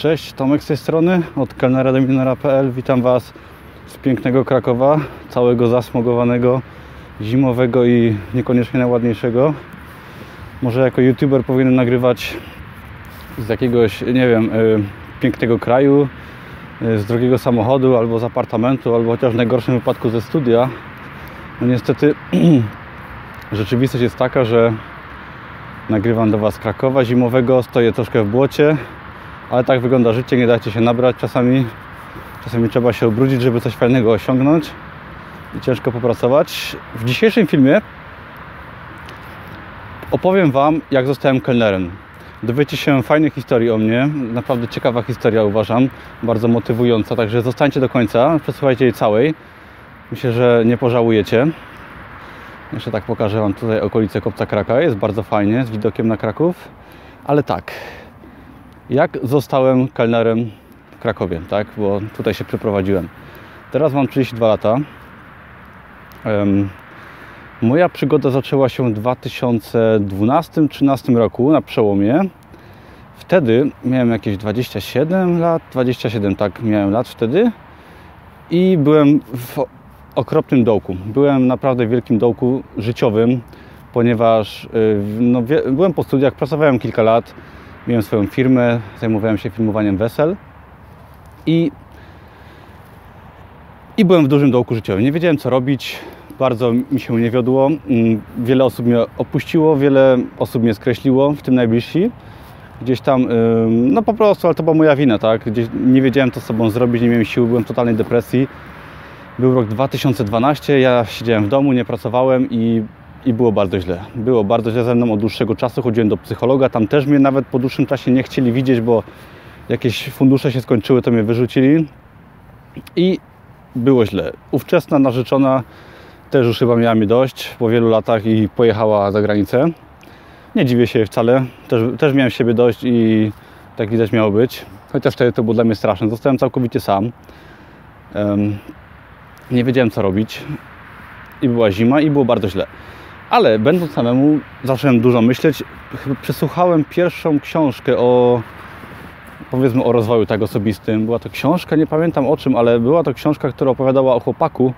Cześć, Tomek z tej strony, od kelnera do milionera.pl. Witam Was z pięknego Krakowa, całego zasmogowanego, zimowego i niekoniecznie najładniejszego. Może jako youtuber powinienem nagrywać z jakiegoś, nie wiem, y, pięknego kraju, y, z drogiego samochodu, albo z apartamentu, albo chociaż w najgorszym wypadku ze studia. No niestety rzeczywistość jest taka, że nagrywam do Was Krakowa zimowego, stoję troszkę w błocie, ale tak wygląda życie, nie dajcie się nabrać czasami. Czasami trzeba się ubrudzić, żeby coś fajnego osiągnąć i ciężko popracować. W dzisiejszym filmie opowiem Wam, jak zostałem kelnerem. Dowiecie się fajnych historii o mnie. Naprawdę ciekawa historia uważam, bardzo motywująca, także zostańcie do końca, przesłuchajcie jej całej. Myślę, że nie pożałujecie. Jeszcze tak pokażę Wam tutaj okolice Kopca Kraka. Jest bardzo fajnie, z widokiem na Kraków. Ale tak, jak zostałem kelnerem w Krakowie, tak? Bo tutaj się przeprowadziłem. Teraz mam 32 lata. Um, moja przygoda zaczęła się w 2012-2013 roku na przełomie. Wtedy miałem jakieś 27 lat, 27 tak miałem lat wtedy i byłem w okropnym dołku. Byłem naprawdę w wielkim dołku życiowym, ponieważ y, no, byłem po studiach, pracowałem kilka lat, miałem swoją firmę, zajmowałem się filmowaniem wesel i, i byłem w dużym dołku życiowym. Nie wiedziałem co robić, bardzo mi się nie wiodło. Mm, wiele osób mnie opuściło, wiele osób mnie skreśliło, w tym najbliżsi. Gdzieś tam, no po prostu, ale to była moja wina, tak? Gdzieś nie wiedziałem co z sobą zrobić, nie miałem siły, byłem w totalnej depresji. Był rok 2012, ja siedziałem w domu, nie pracowałem i, i było bardzo źle. Było bardzo źle ze mną od dłuższego czasu, chodziłem do psychologa, tam też mnie nawet po dłuższym czasie nie chcieli widzieć, bo jakieś fundusze się skończyły, to mnie wyrzucili i było źle. Ówczesna narzeczona też już chyba miała mi dość po wielu latach i pojechała za granicę. Nie dziwię się wcale, też, też miałem siebie dość i tak widać miało być. Chociaż wtedy to było dla mnie straszne. Zostałem całkowicie sam. Um, nie wiedziałem co robić i była zima i było bardzo źle. Ale będąc samemu zacząłem dużo myśleć. Przesłuchałem pierwszą książkę o powiedzmy o rozwoju tak osobistym. Była to książka, nie pamiętam o czym, ale była to książka, która opowiadała o chłopaku,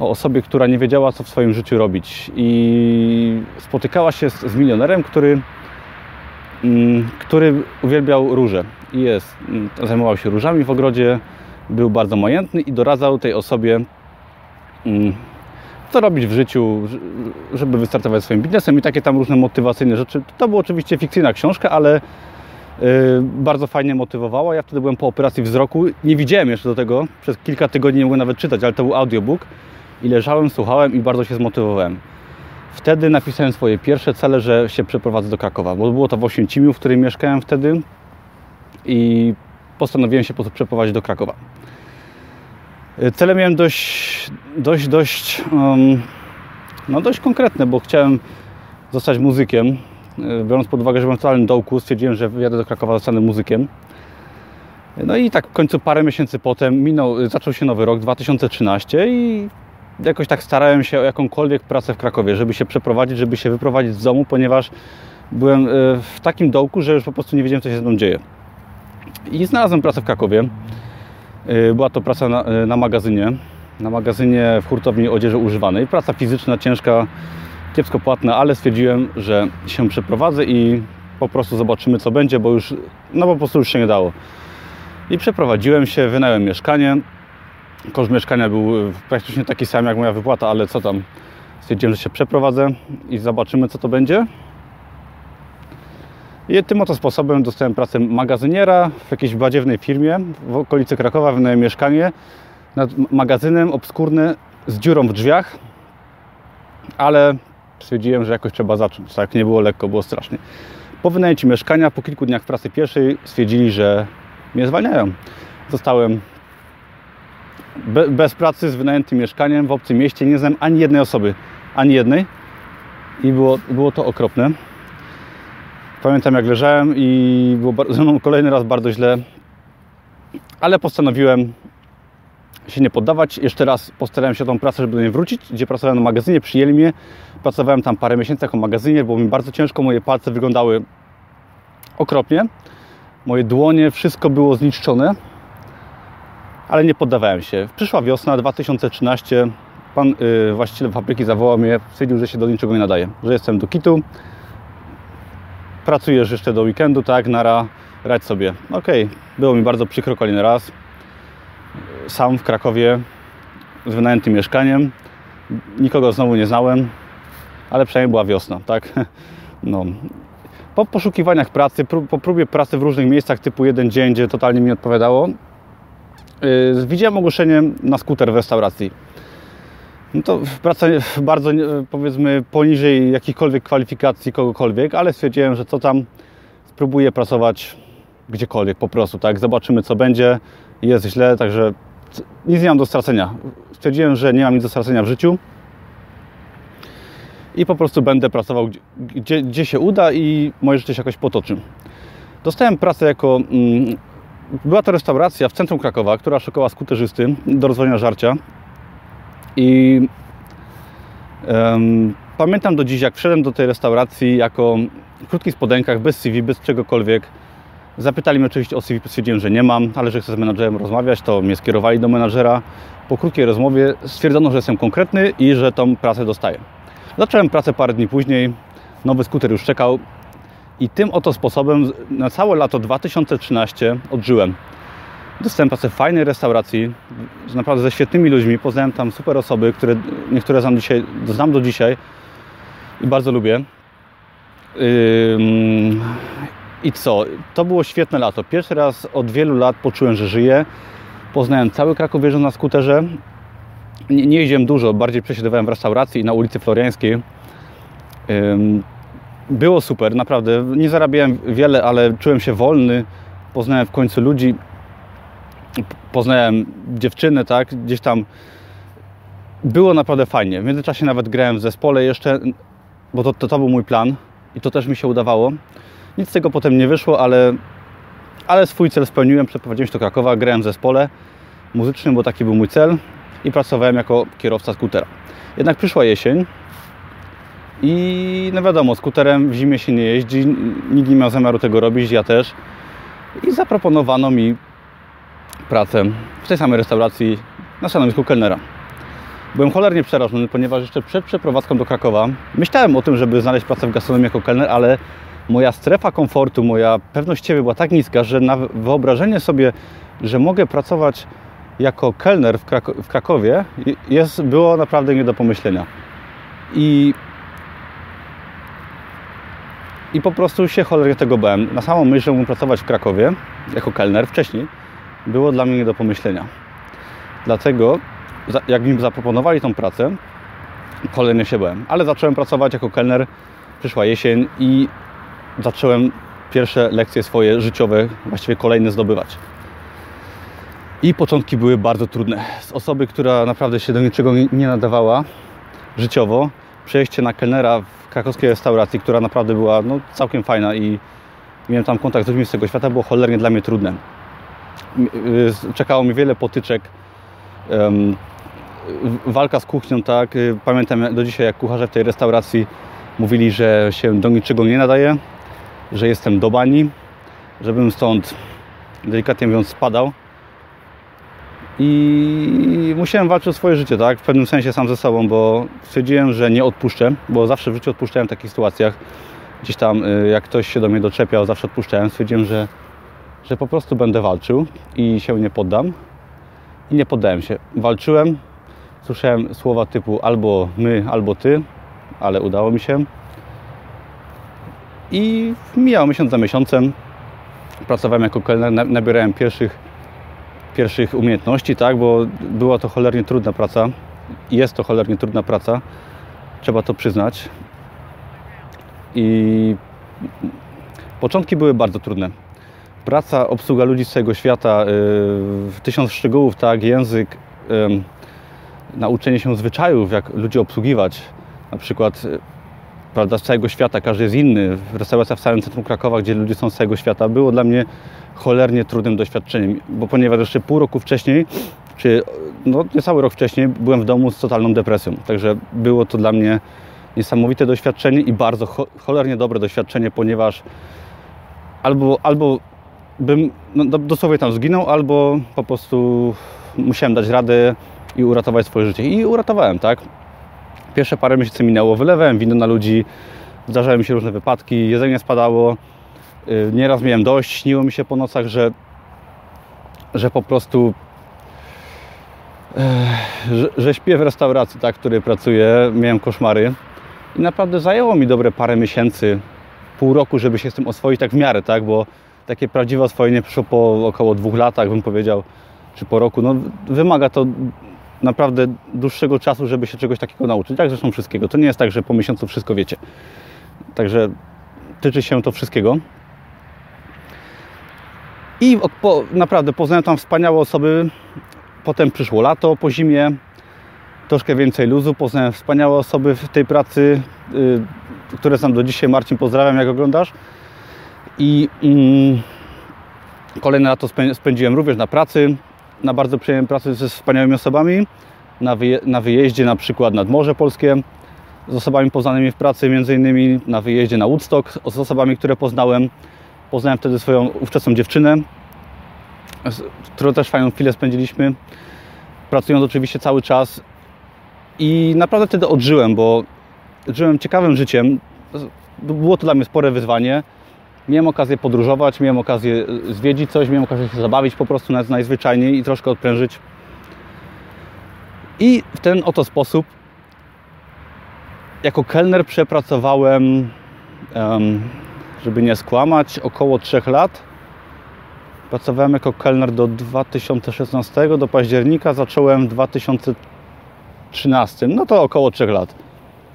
o osobie, która nie wiedziała co w swoim życiu robić i spotykała się z, z milionerem, który mm, który uwielbiał róże i jest, mm, zajmował się różami w ogrodzie, był bardzo majętny i doradzał tej osobie Mm, co robić w życiu, żeby wystartować swoim biznesem i takie tam różne motywacyjne rzeczy. To była oczywiście fikcyjna książka, ale y, bardzo fajnie motywowała. Ja wtedy byłem po operacji wzroku. Nie widziałem jeszcze do tego. Przez kilka tygodni nie mogłem nawet czytać, ale to był audiobook. I leżałem, słuchałem i bardzo się zmotywowałem. Wtedy napisałem swoje pierwsze cele, że się przeprowadzę do Krakowa, bo było to w Oświęcimiu, w którym mieszkałem wtedy i postanowiłem się po prostu przeprowadzić do Krakowa. Cele miałem dość, dość, dość, um, no dość konkretne, bo chciałem zostać muzykiem. Biorąc pod uwagę, że byłem w totalnym dołku, stwierdziłem, że wyjadę do Krakowa, zostanę muzykiem. No i tak w końcu parę miesięcy potem minął, zaczął się nowy rok, 2013 i jakoś tak starałem się o jakąkolwiek pracę w Krakowie, żeby się przeprowadzić, żeby się wyprowadzić z domu, ponieważ byłem w takim dołku, że już po prostu nie wiedziałem, co się ze mną dzieje. I znalazłem pracę w Krakowie. Y, była to praca na, y, na magazynie, na magazynie w hurtowni odzieży używanej. Praca fizyczna, ciężka, kiepsko płatna, ale stwierdziłem, że się przeprowadzę i po prostu zobaczymy co będzie, bo już, no po prostu już się nie dało. I przeprowadziłem się, wynająłem mieszkanie. Koszt mieszkania był praktycznie taki sam jak moja wypłata, ale co tam. Stwierdziłem, że się przeprowadzę i zobaczymy co to będzie. I tym oto sposobem dostałem pracę magazyniera w jakiejś badziewnej firmie w okolicy Krakowa, wynająłem mieszkanie nad magazynem obskurny z dziurą w drzwiach, ale stwierdziłem, że jakoś trzeba zacząć. Tak, nie było lekko, było strasznie. Po wynajęciu mieszkania, po kilku dniach pracy pierwszej stwierdzili, że mnie zwalniają. Zostałem be, bez pracy z wynajętym mieszkaniem w obcym mieście. Nie znam ani jednej osoby, ani jednej. I było, było to okropne. Pamiętam jak leżałem i było mną kolejny raz bardzo źle, ale postanowiłem się nie poddawać. Jeszcze raz postarałem się tą pracę, żeby do niej wrócić, gdzie pracowałem na magazynie, przyjęli mnie. Pracowałem tam parę miesięcy jako magazynier, było mi bardzo ciężko, moje palce wyglądały okropnie. moje dłonie, wszystko było zniszczone, ale nie poddawałem się. Przyszła wiosna 2013, pan yy, właściciel fabryki zawołał mnie, stwierdził, że się do niczego nie nadaje, że jestem do kitu, pracujesz jeszcze do weekendu, tak, nara, radź sobie. Okej, okay. było mi bardzo przykro kolejny raz. Sam w Krakowie z wynajętym mieszkaniem, nikogo znowu nie znałem, ale przynajmniej była wiosna, tak? No. Po poszukiwaniach pracy, po próbie pracy w różnych miejscach typu jeden dzień, gdzie totalnie mi odpowiadało, yy, widziałem ogłoszenie na skuter w restauracji. No to praca bardzo, powiedzmy, poniżej jakichkolwiek kwalifikacji kogokolwiek, ale stwierdziłem, że co tam, spróbuję pracować gdziekolwiek po prostu, tak? Zobaczymy, co będzie. Jest źle, także nic nie mam do stracenia. Stwierdziłem, że nie mam nic do stracenia w życiu i po prostu będę pracował gdzie, gdzie się uda i moje życie się jakoś potoczy. Dostałem pracę jako... Mm, była to restauracja w centrum Krakowa, która szukała skuterzysty do rozwoju żarcia. I um, pamiętam do dziś, jak wszedłem do tej restauracji jako w krótkich spodenkach, bez CV, bez czegokolwiek. Zapytali mnie oczywiście o CV, stwierdziłem, że nie mam, ale że chcę z menadżerem rozmawiać, to mnie skierowali do menadżera. Po krótkiej rozmowie stwierdzono, że jestem konkretny i że tą pracę dostaję. Zacząłem pracę parę dni później, nowy skuter już czekał i tym oto sposobem na całe lato 2013 odżyłem. Dostałem pracę w fajnej restauracji, naprawdę ze świetnymi ludźmi. Poznałem tam super osoby, które niektóre znam, dzisiaj, znam do dzisiaj i bardzo lubię. I co? To było świetne lato. Pierwszy raz od wielu lat poczułem, że żyję. Poznałem cały Kraków jeżdżąc na skuterze nie, nie jeździłem dużo, bardziej przesiadywałem w restauracji na ulicy Floriańskiej. Było super, naprawdę. Nie zarabiałem wiele, ale czułem się wolny. Poznałem w końcu ludzi, poznałem dziewczyny, tak, gdzieś tam było naprawdę fajnie. W międzyczasie nawet grałem w zespole jeszcze, bo to, to, to był mój plan i to też mi się udawało. Nic z tego potem nie wyszło, ale, ale swój cel spełniłem. Przeprowadziłem się do Krakowa, grałem w zespole muzycznym, bo taki był mój cel i pracowałem jako kierowca skutera. Jednak przyszła jesień i no wiadomo, skuterem w zimie się nie jeździ, nikt nie miał zamiaru tego robić, ja też. I zaproponowano mi pracę w tej samej restauracji na stanowisku kelnera. Byłem cholernie przerażony, ponieważ jeszcze przed przeprowadzką do Krakowa myślałem o tym, żeby znaleźć pracę w gastronomii jako kelner, ale moja strefa komfortu, moja pewność siebie była tak niska, że na wyobrażenie sobie, że mogę pracować jako kelner w, Krak- w Krakowie jest, było naprawdę nie do pomyślenia. I, I po prostu się cholernie tego bałem. Na samą myśl, że mógł pracować w Krakowie jako kelner wcześniej, było dla mnie nie do pomyślenia. Dlatego, jak mi zaproponowali tą pracę, cholernie się bałem. Ale zacząłem pracować jako kelner, przyszła jesień i zacząłem pierwsze lekcje swoje życiowe, właściwie kolejne zdobywać. I początki były bardzo trudne. Z osoby, która naprawdę się do niczego nie nadawała życiowo, przejście na kelnera w krakowskiej restauracji, która naprawdę była no, całkiem fajna i miałem tam kontakt z ludźmi z tego świata, było cholernie dla mnie trudne. Y, czekało mi wiele potyczek. walka z kuchnią, tak. Y, pamiętam do dzisiaj, jak kucharze w tej restauracji mówili, że się do niczego nie nadaje, że jestem do bani, żebym stąd delikatnie mówiąc spadał i musiałem walczyć o swoje życie, tak? W pewnym sensie sam ze sobą, bo stwierdziłem, że nie odpuszczę, bo zawsze w życiu odpuszczałem w takich sytuacjach. Gdzieś tam, y, jak ktoś się do mnie doczepiał, zawsze odpuszczałem. Stwierdziłem, że, że po prostu będę walczył i się nie poddam. I nie poddałem się. Walczyłem, słyszałem słowa typu albo my, albo ty, ale udało mi się. I mijał miesiąc za miesiącem. Pracowałem jako kelner, nabierałem pierwszych pierwszych umiejętności, tak, bo była to cholernie trudna praca. Jest to cholernie trudna praca, trzeba to przyznać. I początki były bardzo trudne. Praca, obsługa ludzi z całego świata, yy, tysiąc szczegółów, tak, język, yy, nauczenie się zwyczajów, jak ludzi obsługiwać. Na przykład yy, prawda, z całego świata, każdy jest inny. Restauracja w całym centrum Krakowa, gdzie ludzie są z całego świata, było dla mnie cholernie trudnym doświadczeniem, bo ponieważ jeszcze pół roku wcześniej, czy no, niecały rok wcześniej byłem w domu z totalną depresją. Także było to dla mnie niesamowite doświadczenie i bardzo cholernie dobre doświadczenie, ponieważ albo, albo bym no, dosłownie tam zginął, albo po prostu musiałem dać radę i uratować swoje życie. I uratowałem, tak? Pierwsze parę miesięcy minęło, wylewałem wino na ludzi, zdarzały mi się różne wypadki, jedzenie spadało, y, nieraz miałem dość, śniło mi się po nocach, że, że po prostu że, że śpię w restauracji, tak, w której pracuję, miałem koszmary i naprawdę zajęło mi dobre parę miesięcy, pół roku, żeby się z tym oswoić tak w miarę, tak, bo takie prawdziwe oswojenie przyszło po około dwóch latach, bym powiedział, czy po roku. No, wymaga to naprawdę dłuższego czasu, żeby się czegoś takiego nauczyć. Tak zresztą wszystkiego. To nie jest tak, że po miesiącu wszystko wiecie. Także tyczy się to wszystkiego. I po, naprawdę poznałem tam wspaniałe osoby. Potem przyszło lato, po zimie troszkę więcej luzu. Poznałem wspaniałe osoby w tej pracy, yy, które znam do dzisiaj. Marcin, pozdrawiam, jak oglądasz. I mm, kolejne lato spędziłem również na pracy, na bardzo przyjemnej pracy ze wspaniałymi osobami, na, wyje na wyjeździe na przykład nad Morze Polskie, z osobami poznanymi w pracy, między innymi na wyjeździe na Woodstock, z osobami, które poznałem. Poznałem wtedy swoją ówczesną dziewczynę, z którą też fajną chwilę spędziliśmy, pracując oczywiście cały czas. I naprawdę wtedy odżyłem, bo żyłem ciekawym życiem. Było to dla mnie spore wyzwanie miałem okazję podróżować, miałem okazję e, zwiedzić coś, miałem okazję się zabawić po prostu najzwyczajniej i troszkę odprężyć. I w ten oto sposób jako kelner przepracowałem, żeby nie skłamać, około 3 lat. Pracowałem jako kelner do 2016, do października, zacząłem w 2013, no to około 3 lat.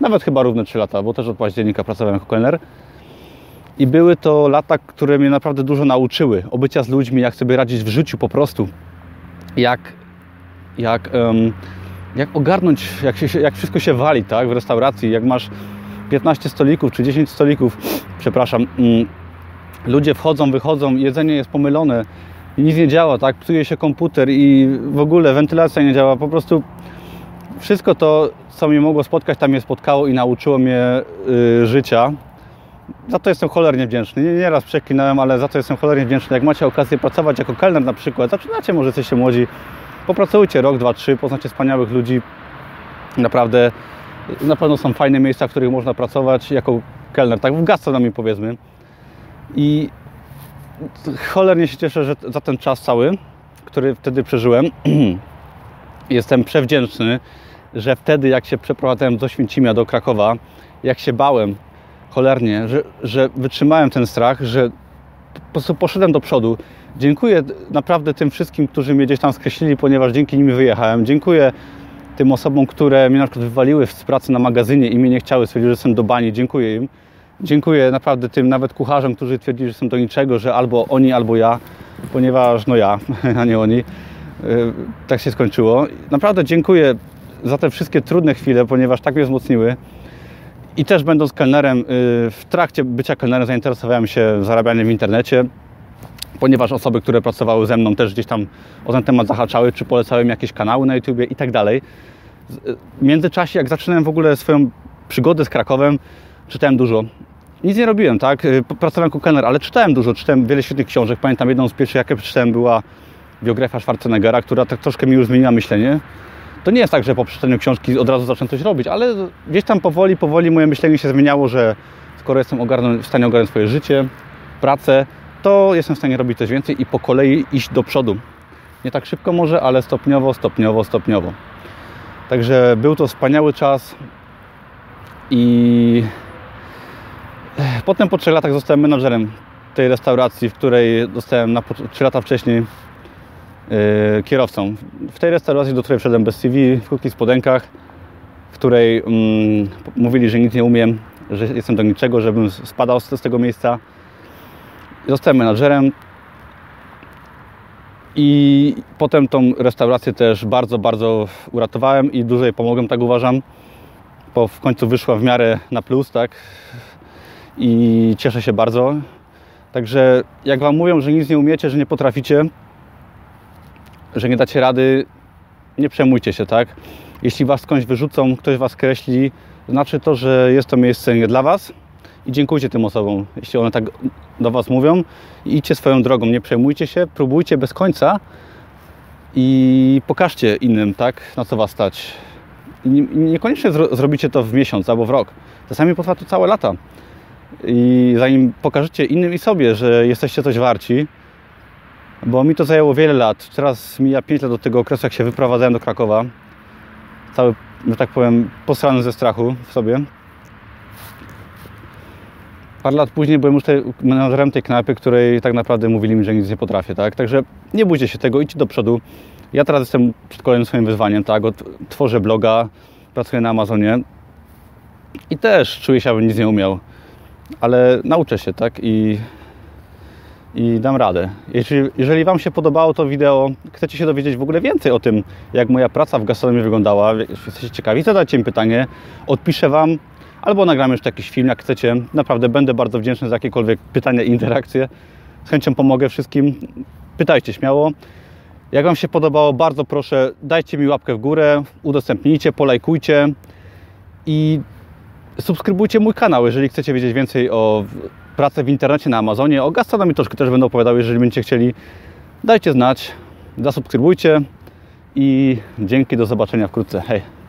Nawet chyba równe 3 lata, bo też od października pracowałem jako kelner. I były to lata, które mnie naprawdę dużo nauczyły. Obycia z ludźmi, jak sobie radzić w życiu po prostu. Jak, jak, um, jak ogarnąć, jak, się, jak wszystko się wali tak, w restauracji. Jak masz 15 stolików czy 10 stolików, przepraszam, um, ludzie wchodzą, wychodzą, jedzenie jest pomylone, nic nie działa, tak, psuje się komputer i w ogóle wentylacja nie działa. Po prostu wszystko to, co mnie mogło spotkać, tam mnie spotkało i nauczyło mnie y, życia za to jestem cholernie wdzięczny. Nie, nieraz przeklinałem, ale za to jestem cholernie wdzięczny. Jak macie okazję pracować jako kelner na przykład, zaczynacie, może jesteście młodzi, popracujcie rok, dwa, trzy, poznacie wspaniałych ludzi. Naprawdę na pewno są fajne miejsca, w których można pracować jako kelner, tak w gastronomii powiedzmy. I cholernie się cieszę, że za ten czas cały, który wtedy przeżyłem, jestem przewdzięczny, że wtedy jak się przeprowadzałem do Święcimia, do Krakowa, jak się bałem, cholernie, że, że wytrzymałem ten strach, że po prostu poszedłem do przodu. Dziękuję naprawdę tym wszystkim, którzy mnie gdzieś tam skreślili, ponieważ dzięki nim wyjechałem. Dziękuję tym osobom, które mnie na przykład wywaliły z pracy na magazynie i mnie nie chciały, stwierdziły, że jestem do bani. Dziękuję im. Dziękuję naprawdę tym nawet kucharzom, którzy twierdzili, że jestem do niczego, że albo oni, albo ja, ponieważ no ja, a nie oni. Y, tak się skończyło. Naprawdę dziękuję za te wszystkie trudne chwile, ponieważ tak mnie wzmocniły. I też będąc kelnerem, y, w trakcie bycia kelnerem zainteresowałem się zarabianiem w internecie, ponieważ osoby, które pracowały ze mną też gdzieś tam o ten temat zahaczały, czy polecały mi jakieś kanały na YouTubie i tak dalej. Y, w międzyczasie, jak zaczynałem w ogóle swoją przygodę z Krakowem, czytałem dużo. Nic nie robiłem, tak? Y, pracowałem jako kelner, ale czytałem dużo, czytałem wiele świetnych książek. Pamiętam jedną z pierwszych, jakie przeczytałem, była biografia Schwarzeneggera, która tak troszkę mi już zmieniła myślenie to nie jest tak, że po przeczytaniu książki od razu zacznę coś robić, ale gdzieś tam powoli, powoli moje myślenie się zmieniało, że skoro jestem w stanie ogarnąć swoje życie, pracę, to jestem w stanie robić coś więcej i po kolei iść do przodu. Nie tak szybko może, ale stopniowo, stopniowo, stopniowo. Także był to wspaniały czas i potem po 3 latach zostałem menadżerem tej restauracji, w której dostałem na 3 lata wcześniej kierowcą. W tej restauracji, do której wszedłem bez CV, w krótkich spodenkach, w której mm, mówili, że nic nie umiem, że jestem do niczego, żebym spadał z, z tego miejsca. Zostałem menadżerem i potem tą restaurację też bardzo, bardzo uratowałem i dużo jej pomogłem, tak uważam, bo w końcu wyszła w miarę na plus, tak? I cieszę się bardzo. Także jak Wam mówią, że nic nie umiecie, że nie potraficie, że nie dacie rady, nie przejmujcie się, tak? Jeśli Was skądś wyrzucą, ktoś Was kreśli, znaczy to, że jest to miejsce nie dla Was i dziękujcie tym osobom, jeśli one tak do Was mówią. I idźcie swoją drogą, nie przejmujcie się, próbujcie bez końca i pokażcie innym, tak, na co Was stać. Niekoniecznie zro zrobicie to w miesiąc albo w rok. Czasami potrwa to całe lata. I zanim pokażecie innym i sobie, że jesteście coś warci, bo mi to zajęło wiele lat. Teraz mija 5 lat do tego okresu, jak się wyprowadzałem do Krakowa. Cały, że tak powiem, posrany ze strachu w sobie. Parę lat później byłem już menadżerem tej knajpy, której tak naprawdę mówili mi, że nic nie potrafię, tak? Także nie bójcie się tego, idźcie do przodu. Ja teraz jestem przed kolejnym swoim wyzwaniem, tak? Tworzę bloga, pracuję na Amazonie i też czuję się, abym nic nie umiał, ale nauczę się, tak? I, i dam radę. Jeżeli, jeżeli Wam się podobało to wideo, chcecie się dowiedzieć w ogóle więcej o tym, jak moja praca w gastronomii wyglądała, jesteście ciekawi, zadajcie mi pytanie, odpiszę Wam, albo nagram jeszcze jakiś film, jak chcecie. Naprawdę będę bardzo wdzięczny za jakiekolwiek pytania i interakcje. Z chęcią pomogę wszystkim. Pytajcie śmiało. Jak Wam się podobało, bardzo proszę, dajcie mi łapkę w górę, udostępnijcie, polajkujcie i subskrybujcie mój kanał, jeżeli chcecie wiedzieć więcej o pracy w internecie na Amazonie, o gastronomii troszkę też będę opowiadał, jeżeli będziecie chcieli. Dajcie znać, zasubskrybujcie i dzięki, do zobaczenia wkrótce. Hej!